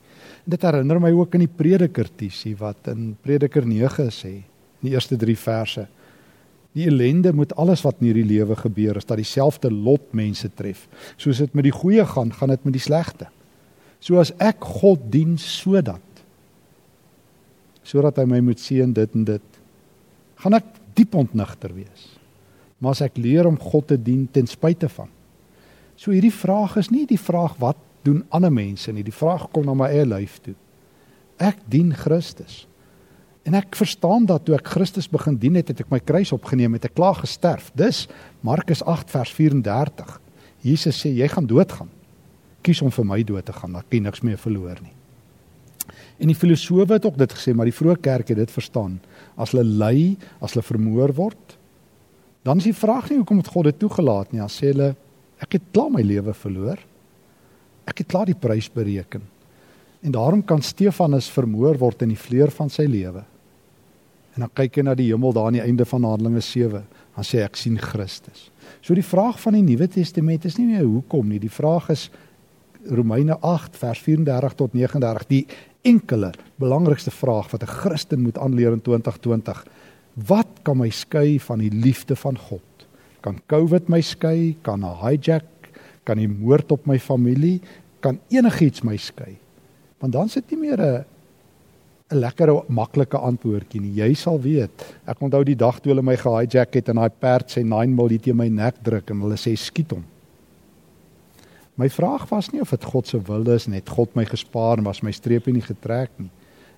dit herinner my ook aan die Prediker tisie wat in Prediker 9 sê, in die eerste 3 verse. Die ellende moet alles wat in hierdie lewe gebeur is dat dieselfde lot mense tref. Soos dit met die goeie gaan, gaan dit met die slegte. So as ek God dien sodat sodat hy my moet sien dit en dit, gaan ek diep ontnigter wees. Maar as ek leer om God te dien ten spyte van. So hierdie vraag is nie die vraag wat doen ander mense nie. Die vraag kom na my eie lyf toe. Ek dien Christus. En ek verstaan dat toe ek Christus begin dien het, het ek my kruis opgeneem, het ek klaar gesterf. Dis Markus 8 vers 34. Jesus sê jy gaan doodgaan. Kies om vir my dood te gaan, dan kan niks meer verloor nie. En die filosowe het ook dit gesê, maar die vroeë kerk het dit verstaan. As hulle ly, as hulle vermoor word, dan is die vraag nie hoekom het God dit toegelaat nie. Dan sê hulle ek het klaar my lewe verloor ek het klaar die prys bereken. En daarom kan Stefanus vermoor word in die vleur van sy lewe. En dan kyk hy na die hemel daar aan die einde van Handelinge 7, dan sê ek sien Christus. So die vraag van die Nuwe Testament is nie meer hoekom nie, die vraag is Romeine 8 vers 34 tot 39, die enkele belangrikste vraag wat 'n Christen moet aanleer in 2020. Wat kan my skei van die liefde van God? Kan COVID my skei? Kan 'n hijack kan die moord op my familie, kan enigiets my skei. Want dan sit nie meer 'n 'n lekker maklike antwoordjie nie. Jy sal weet. Ek onthou die dag toe hulle my gehijack het en daai perd sê 9 mil teen my nek druk en hulle sê skiet hom. My vraag was nie of dit God se wil is net God my gespaar en was my streepie nie getrek nie.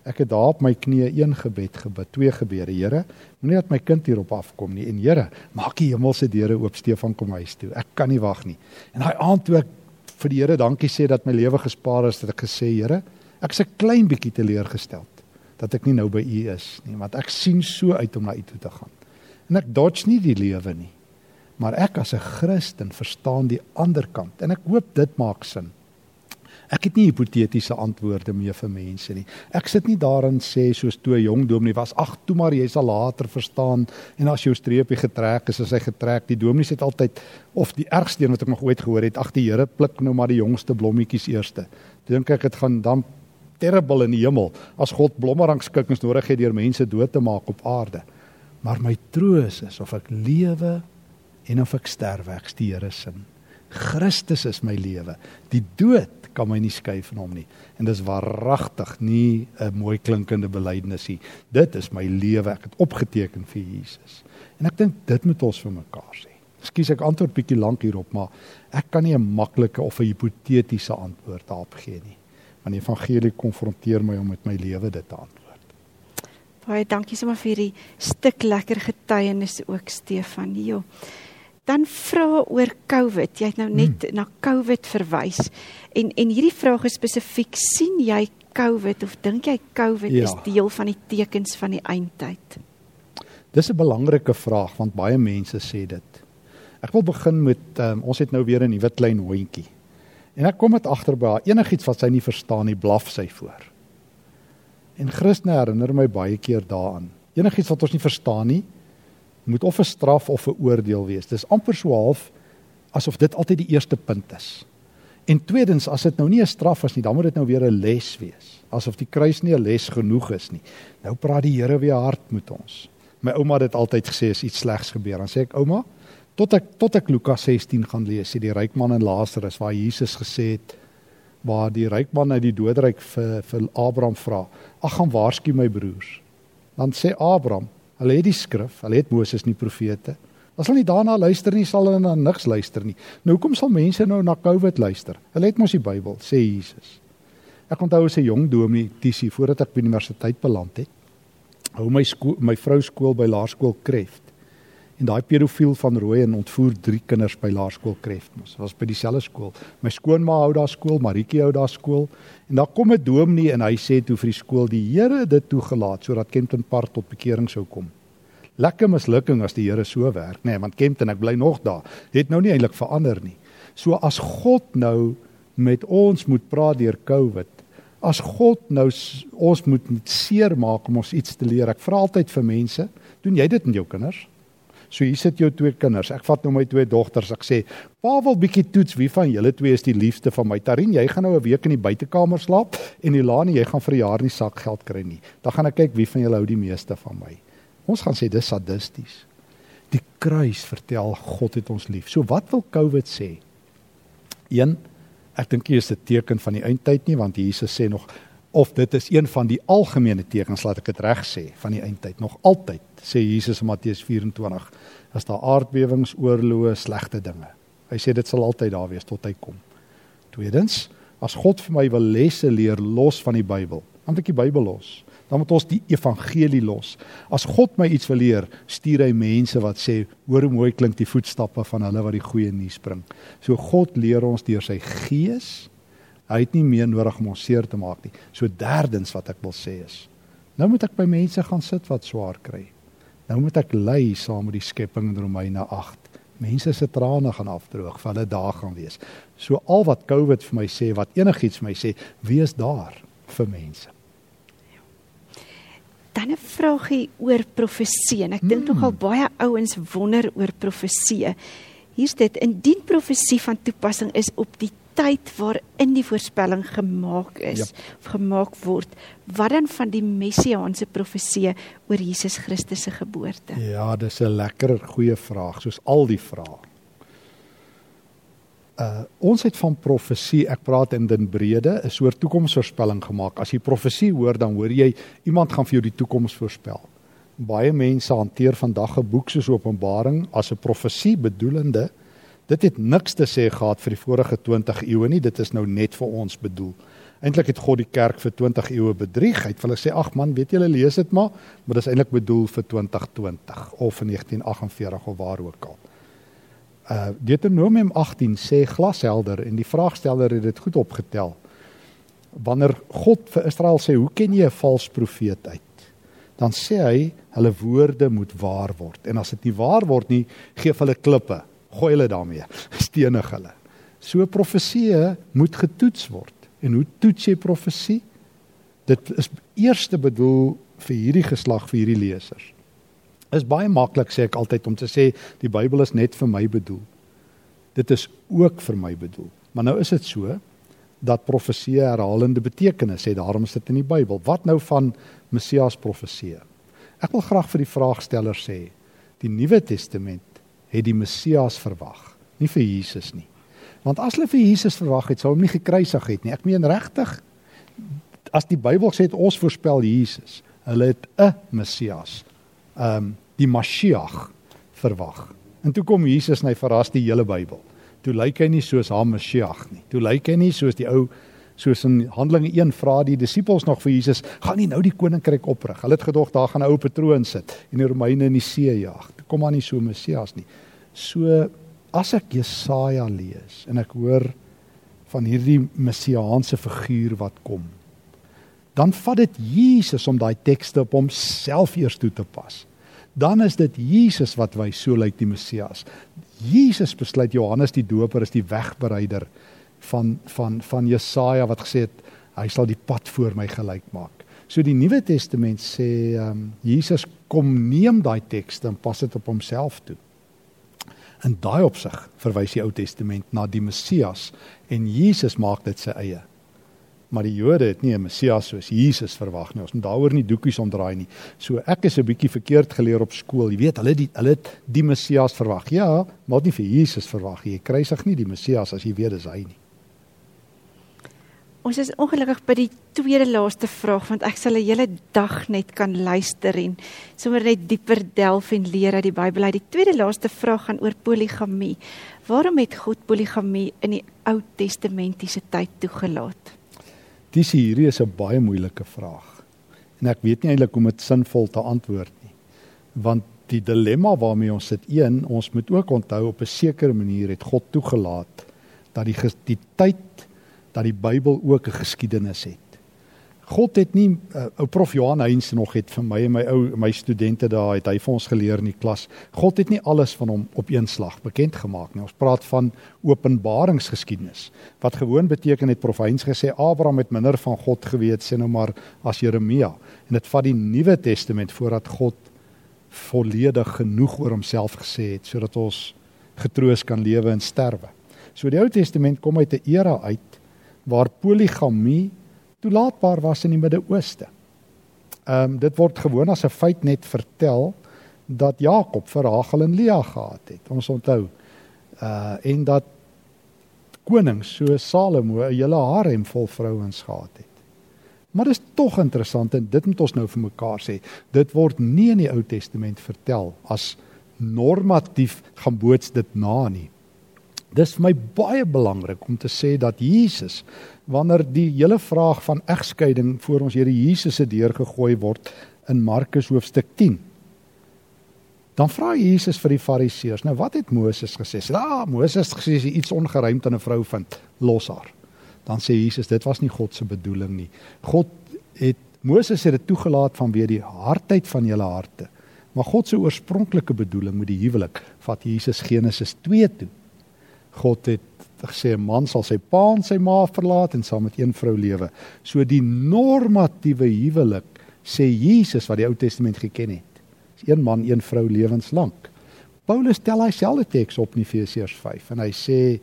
Ek het daar op my knieë een gebed gebid, twee gebede. Here, moenie dat my kind hierop afkom nie. En Here, maak die hemelse deure oop, Stefan kom huis toe. Ek kan nie wag nie. En daai aand toe ek vir die Here dankie sê dat my lewe gespaar is, het ek gesê, Here, ek is 'n klein bietjie teleurgesteld dat ek nie nou by U is nie, want ek sien so uit om na U toe te gaan. En ek dodge nie die lewe nie. Maar ek as 'n Christen verstaan die ander kant en ek hoop dit maak sin. Ek het nie hipotetiese antwoorde meer vir mense nie. Ek sit nie daar en sê soos toe 'n jong dominee was, ag, toe maar jy sal later verstaan en as jou streepie getrek is, is hy getrek. Die dominee sê altyd of die ergste een wat ek nog ooit gehoor het, ag die Here pluk nou maar die jongste blommetjies eerste. Dink ek dit gaan dan terrible in die hemel as God blommerangskikkings nodig het deur mense dood te maak op aarde. Maar my troos is of ek lewe en of ek sterwe, ek die Here se. Christus is my lewe. Die dood kan my nie skei van hom nie. En dis waaragtig nie 'n mooi klinkende belydenis nie. Dit is my lewe. Ek het opgeteken vir Jesus. En ek dink dit moet ons vir mekaar sê. Ekskuus ek antwoord bietjie lank hierop, maar ek kan nie 'n maklike of 'n hipotetiese antwoord daarop gee nie. Want die evangelie konfronteer my om met my lewe dit te antwoord. Baie dankie sommer vir hierdie stuk lekker getuienis ook Stefan. Jo dan vra oor COVID. Jy het nou net hmm. na COVID verwys. En en hierdie vraag is spesifiek: sien jy COVID of dink jy COVID ja. is deel van die tekens van die eindtyd? Dis 'n belangrike vraag want baie mense sê dit. Ek wil begin met um, ons het nou weer 'n nuwe klein hondjie. En ek kom dit agter by haar enigiets wat sy nie verstaan nie, blaf sy voor. En Christus herinner my baie keer daaraan. Enigiets wat ons nie verstaan nie, moet of 'n straf of 'n oordeel wees. Dis amper so half asof dit altyd die eerste punt is. En tweedens, as dit nou nie 'n straf is nie, dan moet dit nou weer 'n les wees. Asof die kruis nie 'n les genoeg is nie. Nou praat die Here weer hard met ons. My ouma het dit altyd gesê as iets slegs gebeur, dan sê ek ouma, tot ek tot ek Lukas 16 gaan lees, sê die ryk man en Lazarus waar Jesus gesê het waar die ryk man uit die doodryk vir vir Abraham vra, "Ag gaan waarsku my broers." Dan sê Abraham, Hulle het die skrif, hulle het Moses nie profete. As hulle nie daarna luister nie, sal hulle na niks luister nie. Nou hoekom sal mense nou na COVID luister? Hulle het mos die Bybel, sê Jesus. Ek onthou as 'n jong dominee, Tisie, voordat ek by universiteit beland het, hou my my vrou skool by Laerskool Kreft en daai pedofiel van Rooyen ontvoer drie kinders by Laerskool Kreftmos. Was by dieselfde skool. My skoonma hou daar skool, Maritjie hou daar skool. En daar kom 'n dominee en hy sê toe vir die skool die Here dit toegelaat sodat Kempton Park tot bekering sou kom. Lekker mislukking as die Here so werk, nê, nee, want Kempton, ek bly nog daar. Het nou nie eintlik verander nie. So as God nou met ons moet praat deur COVID, as God nou ons moet seermaak om ons iets te leer. Ek vra altyd vir mense, doen jy dit met jou kinders? So hier sit jou twee kinders. Ek vat nou my twee dogters. Ek sê, "Pa wil bietjie toets wie van julle twee is die liefste van my. Tarin, jy gaan nou 'n week in die buitekamer slaap en Ilani, jy gaan vir 'n jaar nie sakgeld kry nie. Dan gaan ek kyk wie van julle hou die meeste van my." Ons gaan sê dis sadisties. Die kruis vertel God het ons lief. So wat wil COVID sê? 1 Ek dink dit is 'n teken van die eindtyd nie want Jesus sê nog of dit is een van die algemene tekens laat ek dit reg sê van die eindtyd nog altyd sê Jesus in Matteus 24 as daar aardbewings oorloë slegte dinge. Hy sê dit sal altyd daar wees tot hy kom. Tweedens as God vir my wil lesse leer los van die Bybel dan moet ek die Bybel los. Dan moet ons die evangelie los. As God my iets wil leer stuur hy mense wat sê hoor hoe mooi klink die voetstappe van hulle wat die goeie nuus bring. So God leer ons deur sy gees. Hy het nie meer nodig om ons seer te maak nie. So derdens wat ek wil sê is, nou moet ek by mense gaan sit wat swaar kry. Nou moet ek ly saam met die skepping in Romeine 8. Mense se trane gaan afdroog, vir hulle dae gaan wees. So al wat COVID vir my sê, wat enigiets vir my sê, wees daar vir mense. Dan 'n vraagie oor profesie. Ek dink hmm. nogal baie ouens wonder oor profesie. Hier's dit: Indien profesie van toepassing is op die tyd waarin die voorspelling gemaak is, ja. gemaak word, wat dan van die messiaanse profeseë oor Jesus Christus se geboorte? Ja, dis 'n lekker goeie vraag, soos al die vrae. Uh ons het van profesie, ek praat in den brede, 'n soort toekomsvoorspelling gemaak. As jy profesie hoor, dan hoor jy iemand gaan vir jou die toekoms voorspel. Baie mense hanteer vandag 'n boek soos Openbaring as 'n profesie bedoelende Dit het niks te sê gehad vir die vorige 20 eeue nie, dit is nou net vir ons bedoel. Eintlik het God die kerk vir 20 eeue bedrieg. Hy het vir hulle sê: "Ag man, weet julle lees dit maar, maar dit is eintlik bedoel vir 2020 of vir 1948 of waar ook al." Uh Deuteronomium 18 sê glashelder en die vraagsteller het dit goed opgetel. Wanneer God vir Israel sê: "Hoe ken jy 'n vals profeet uit?" Dan sê hy: "Hulle woorde moet waar word." En as dit nie waar word nie, gee hulle klippe gooi hulle daarmee, stenig hulle. So profeseë moet getoets word. En hoe toets jy profesie? Dit is eerste bedoel vir hierdie geslag vir hierdie lesers. Is baie maklik sê ek altyd om te sê die Bybel is net vir my bedoel. Dit is ook vir my bedoel. Maar nou is dit so dat profesie herhalende betekenis het. Daarom is dit in die Bybel. Wat nou van Messias profesie? Ek wil graag vir die vraagsteller sê, die Nuwe Testament het die Messias verwag, nie vir Jesus nie. Want as hulle vir Jesus verwag het, sou hom nie gekruisig het nie. Ek meen regtig as die Bybel sê ons voorspel Jesus, hulle het 'n Messias, ehm um, die Mashiach verwag. En toe kom Jesus en hy verras die hele Bybel. Toe lyk hy nie soos haar Mashiach nie. Toe lyk hy nie soos die ou soos in Handelinge 1 vra die disippels nog vir Jesus, gaan nie nou die koninkryk oprig. Hulle het gedog daar gaan 'n ou patroon sit en die Romeine in die see jag. Kom maar nie so Messias nie. So as ek Jesaja lees en ek hoor van hierdie messiaanse figuur wat kom, dan vat dit Jesus om daai tekste op homself eers toe te pas. Dan is dit Jesus wat wys so lyk die Messias. Jesus besluit Johannes die Doper is die wegbereider van van van Jesaja wat gesê het hy sal die pad voor my gelyk maak. So die Nuwe Testament sê ehm um, Jesus kom neem daai tekste en pas dit op homself toe. In daai opsig verwys die Ou Testament na die Messias en Jesus maak dit sy eie maar die Jode het nie 'n Messias soos Jesus verwag nie. Ons moet daaroor nie doekies omdraai nie. So ek is 'n bietjie verkeerd geleer op skool. Jy weet, hulle die hulle het die Messias verwag. Ja, maar nie vir Jesus verwag nie. Jy kruisig nie die Messias as jy weet dis hy nie. Ons is ongelukkig by die tweede laaste vraag want ek sal 'n hele dag net kan luister en sommer net dieper delf en leer uit die Bybel. Uit die tweede laaste vraag gaan oor poligamie. Waarom het God poligamie in die Ou Testamentiese tyd toegelaat? Dis hierdie is 'n baie moeilike vraag. En ek weet nie eintlik hoe om dit sinvol te antwoord nie. Want die dilemma waarmee ons sit, een, ons moet ook onthou op 'n sekere manier het God toegelaat dat die die tyd dat die Bybel ook 'n geskiedenis het. God het nie uh, ou prof Johan Heinz nog het vir my en my ou my studente daar het hy vir ons geleer in die klas. God het nie alles van hom op een slag bekend gemaak nie. Ons praat van openbaringsgeskiedenis. Wat gewoon beteken het prof Heinz gesê Abraham het minder van God geweet sê nou maar as Jeremia en dit vat die Nuwe Testament voordat God volledig genoeg oor homself gesê het sodat ons getroos kan lewe en sterwe. So die Ou Testament kom uit 'n era uit waar poligamie toelaatbaar was in die Midde-Ooste. Ehm um, dit word gewoon as 'n feit net vertel dat Jakob vir Rachel en Lea gehad het. Ons onthou uh en dat konings so Salomo 'n hele harem vol vrouens gehad het. Maar dit is tog interessant en dit moet ons nou vir mekaar sê. Dit word nie in die Ou Testament vertel as normatief gaan boots dit na nie. Dis vir my baie belangrik om te sê dat Jesus wanneer die hele vraag van egskeiding voor ons Here Jesus se deur gegooi word in Markus hoofstuk 10. Dan vra Jesus vir die Fariseërs, nou wat het Moses gesê? Ja, Moses het gesê as jy iets ongeruimd aan 'n vrou vind, los haar. Dan sê Jesus, dit was nie God se bedoeling nie. God het Moses het dit toegelaat vanweë die hardheid van julle harte. Maar God se oorspronklike bedoeling met die huwelik vat Jesus Genesis 2 toe. God het gesê 'n man sal sy pa en sy ma verlaat en saam met een vrou lewe. So die normatiewe huwelik sê Jesus wat die Ou Testament geken het. Is een man, een vrou lewenslank. Paulus tel hy selfde teks op in Efesiërs 5 en hy sê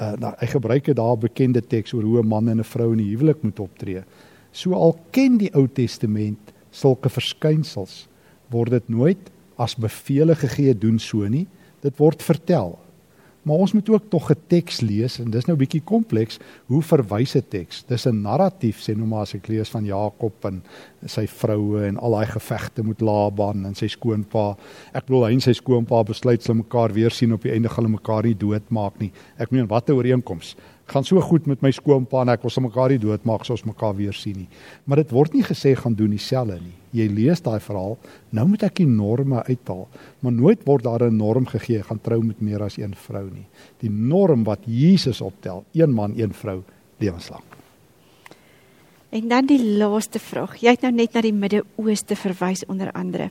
uh, nou hy gebruik 'n daar bekende teks oor hoe 'n man en 'n vrou in die huwelik moet optree. So al ken die Ou Testament sulke verskynsels, word dit nooit as bevele gegee doen so nie. Dit word vertel. Maar ons moet ook tog 'n teks lees en dis nou bietjie kompleks. Hoe verwys 'n teks? Dis 'n narratief sê nou maar as ek lees van Jakob en sy vroue en al daai gevegte met Laban en sy skoonpa. Ek bedoel hy en sy skoonpa besluit hulle mekaar weer sien op die einde gaan hulle mekaar nie doodmaak nie. Ek meen watter ooreenkoms? Gaan so goed met my skoonpa en ek wil sommer mekaar nie doodmaak soos mekaar weer sien nie. Maar dit word nie gesê gaan doen dieselfde nie. Jy lees daai verhaal, nou moet ek die norme uithaal, maar nooit word daar 'n norm gegee gaan trou met meer as een vrou nie. Die norm wat Jesus optel, een man, een vrou lewenslank. En dan die laaste vraag. Jy het nou net na die Midde-Ooste verwys onder andere.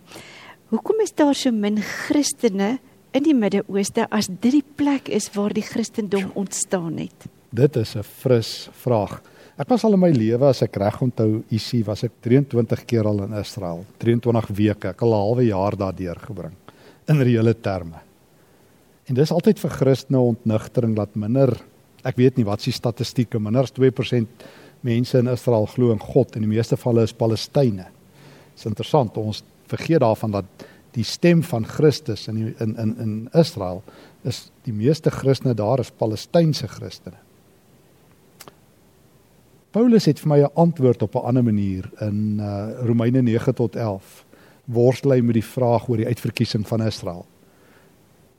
Hoekom is daar so min Christene in die Midde-Ooste as dit die plek is waar die Christendom ontstaan het? Dit is 'n fris vraag. Ek was al in my lewe as ek reg onthou, isie was ek 23 keer al in Israel, 23 weke, ek al 'n halwe jaar daar deurgebring in reële terme. En dis altyd vir Christene ontnigtering dat minder ek weet nie wat se statistieke minder as 2% mense in Israel glo in God en die meeste valle is Palestynë. Dis interessant, ons vergeet daarvan dat die stem van Christus in die, in in in Israel is die meeste Christene daar is Palestynse Christene. Paulus het vir my 'n antwoord op 'n ander manier in uh, Romeine 9 tot 11. Worstel hy met die vraag oor die uitverkiesing van Israel.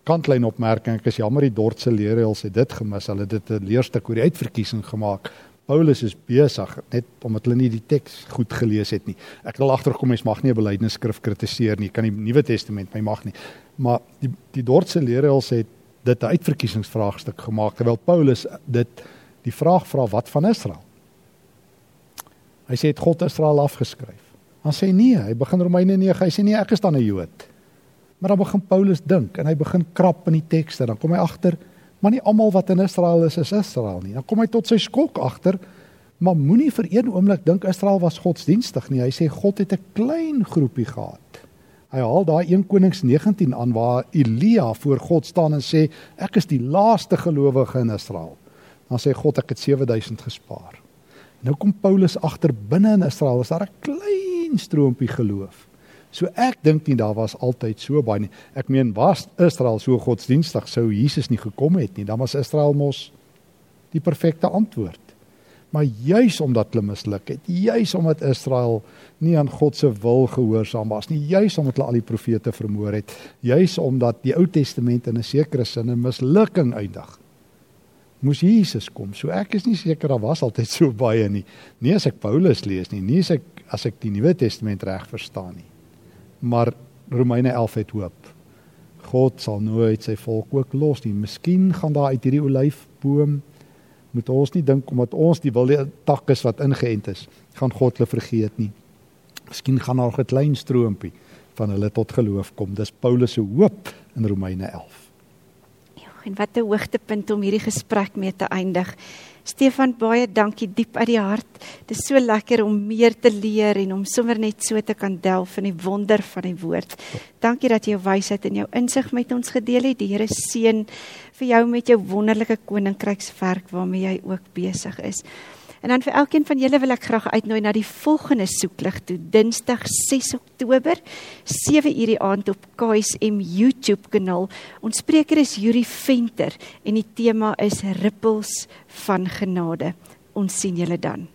Kantlyn opmerking, ek is jammer die Dordtse leerreëls het dit gemis. Hulle het dit 'n leerstuk oor die uitverkiesing gemaak. Paulus is besig net omdat hulle nie die teks goed gelees het nie. Ek wil agterkom mens mag nie 'n belydenisskrif kritiseer nie. Kan die Nuwe Testament my mag nie. Maar die die Dordtse leerreëls het dit 'n uitverkiesingsvraagstuk gemaak terwyl Paulus dit die vraag vra wat van Israel? Hy sê het God Israel afgeskryf. Dan sê nee, hy begin Romeine 9, hy sê nee, ek is dan 'n Jood. Maar dan begin Paulus dink en hy begin krap in die tekste. Dan kom hy agter, maar nie almal wat in Israel is is Israel nie. Dan kom hy tot sy skok agter, maar moenie vir een oomblik dink Israel was godsdienstig nie. Hy sê God het 'n klein groepie gehad. Hy haal daai 1 Konings 19 aan waar Elia voor God staan en sê ek is die laaste gelowige in Israel. Dan sê God ek het 7000 gespaar. Nou kom Paulus agter binne in Israel was daar 'n klein stroompie geloof. So ek dink nie daar was altyd so baie nie. Ek meen was Israel so godsdienstig sou Jesus nie gekom het nie. Dan was Israel mos die perfekte antwoord. Maar juis omdat hulle misluk het, juis omdat Israel nie aan God se wil gehoorsaam was nie, juis omdat hulle al die profete vermoor het, juis omdat die Ou Testament in 'n sekere sin 'n mislukking eindig moes Jesus kom. So ek is nie seker daar was altyd so baie nie. Nie as ek Paulus lees nie, nie as ek as ek die Nuwe Testament reg verstaan nie. Maar Romeine 11 het hoop. God sal nooit sy volk ook los nie. Miskien gaan daar uit hierdie olyfboom moet ons nie dink omdat ons die wilde tak is wat ingeënt is, gaan God hulle vergeet nie. Miskien gaan daar 'n klein stroompie van hulle tot geloof kom. Dis Paulus se hoop in Romeine 11 en wat 'n hoogtepunt om hierdie gesprek mee te eindig. Stefan, baie dankie diep uit die hart. Dit is so lekker om meer te leer en om sommer net so te kan delf in die wonder van die woord. Dankie dat jy jou wysheid en jou insig met ons gedeel het. Die Here seën vir jou met jou wonderlike koninkrykswerk waarmee jy ook besig is. En dan vir elkeen van julle wil ek graag uitnooi na die volgende soeklig toe Dinsdag 6 Oktober 7:00 die aand op KSM YouTube kanaal. Ons spreker is Yuri Venter en die tema is rippels van genade. Ons sien julle dan.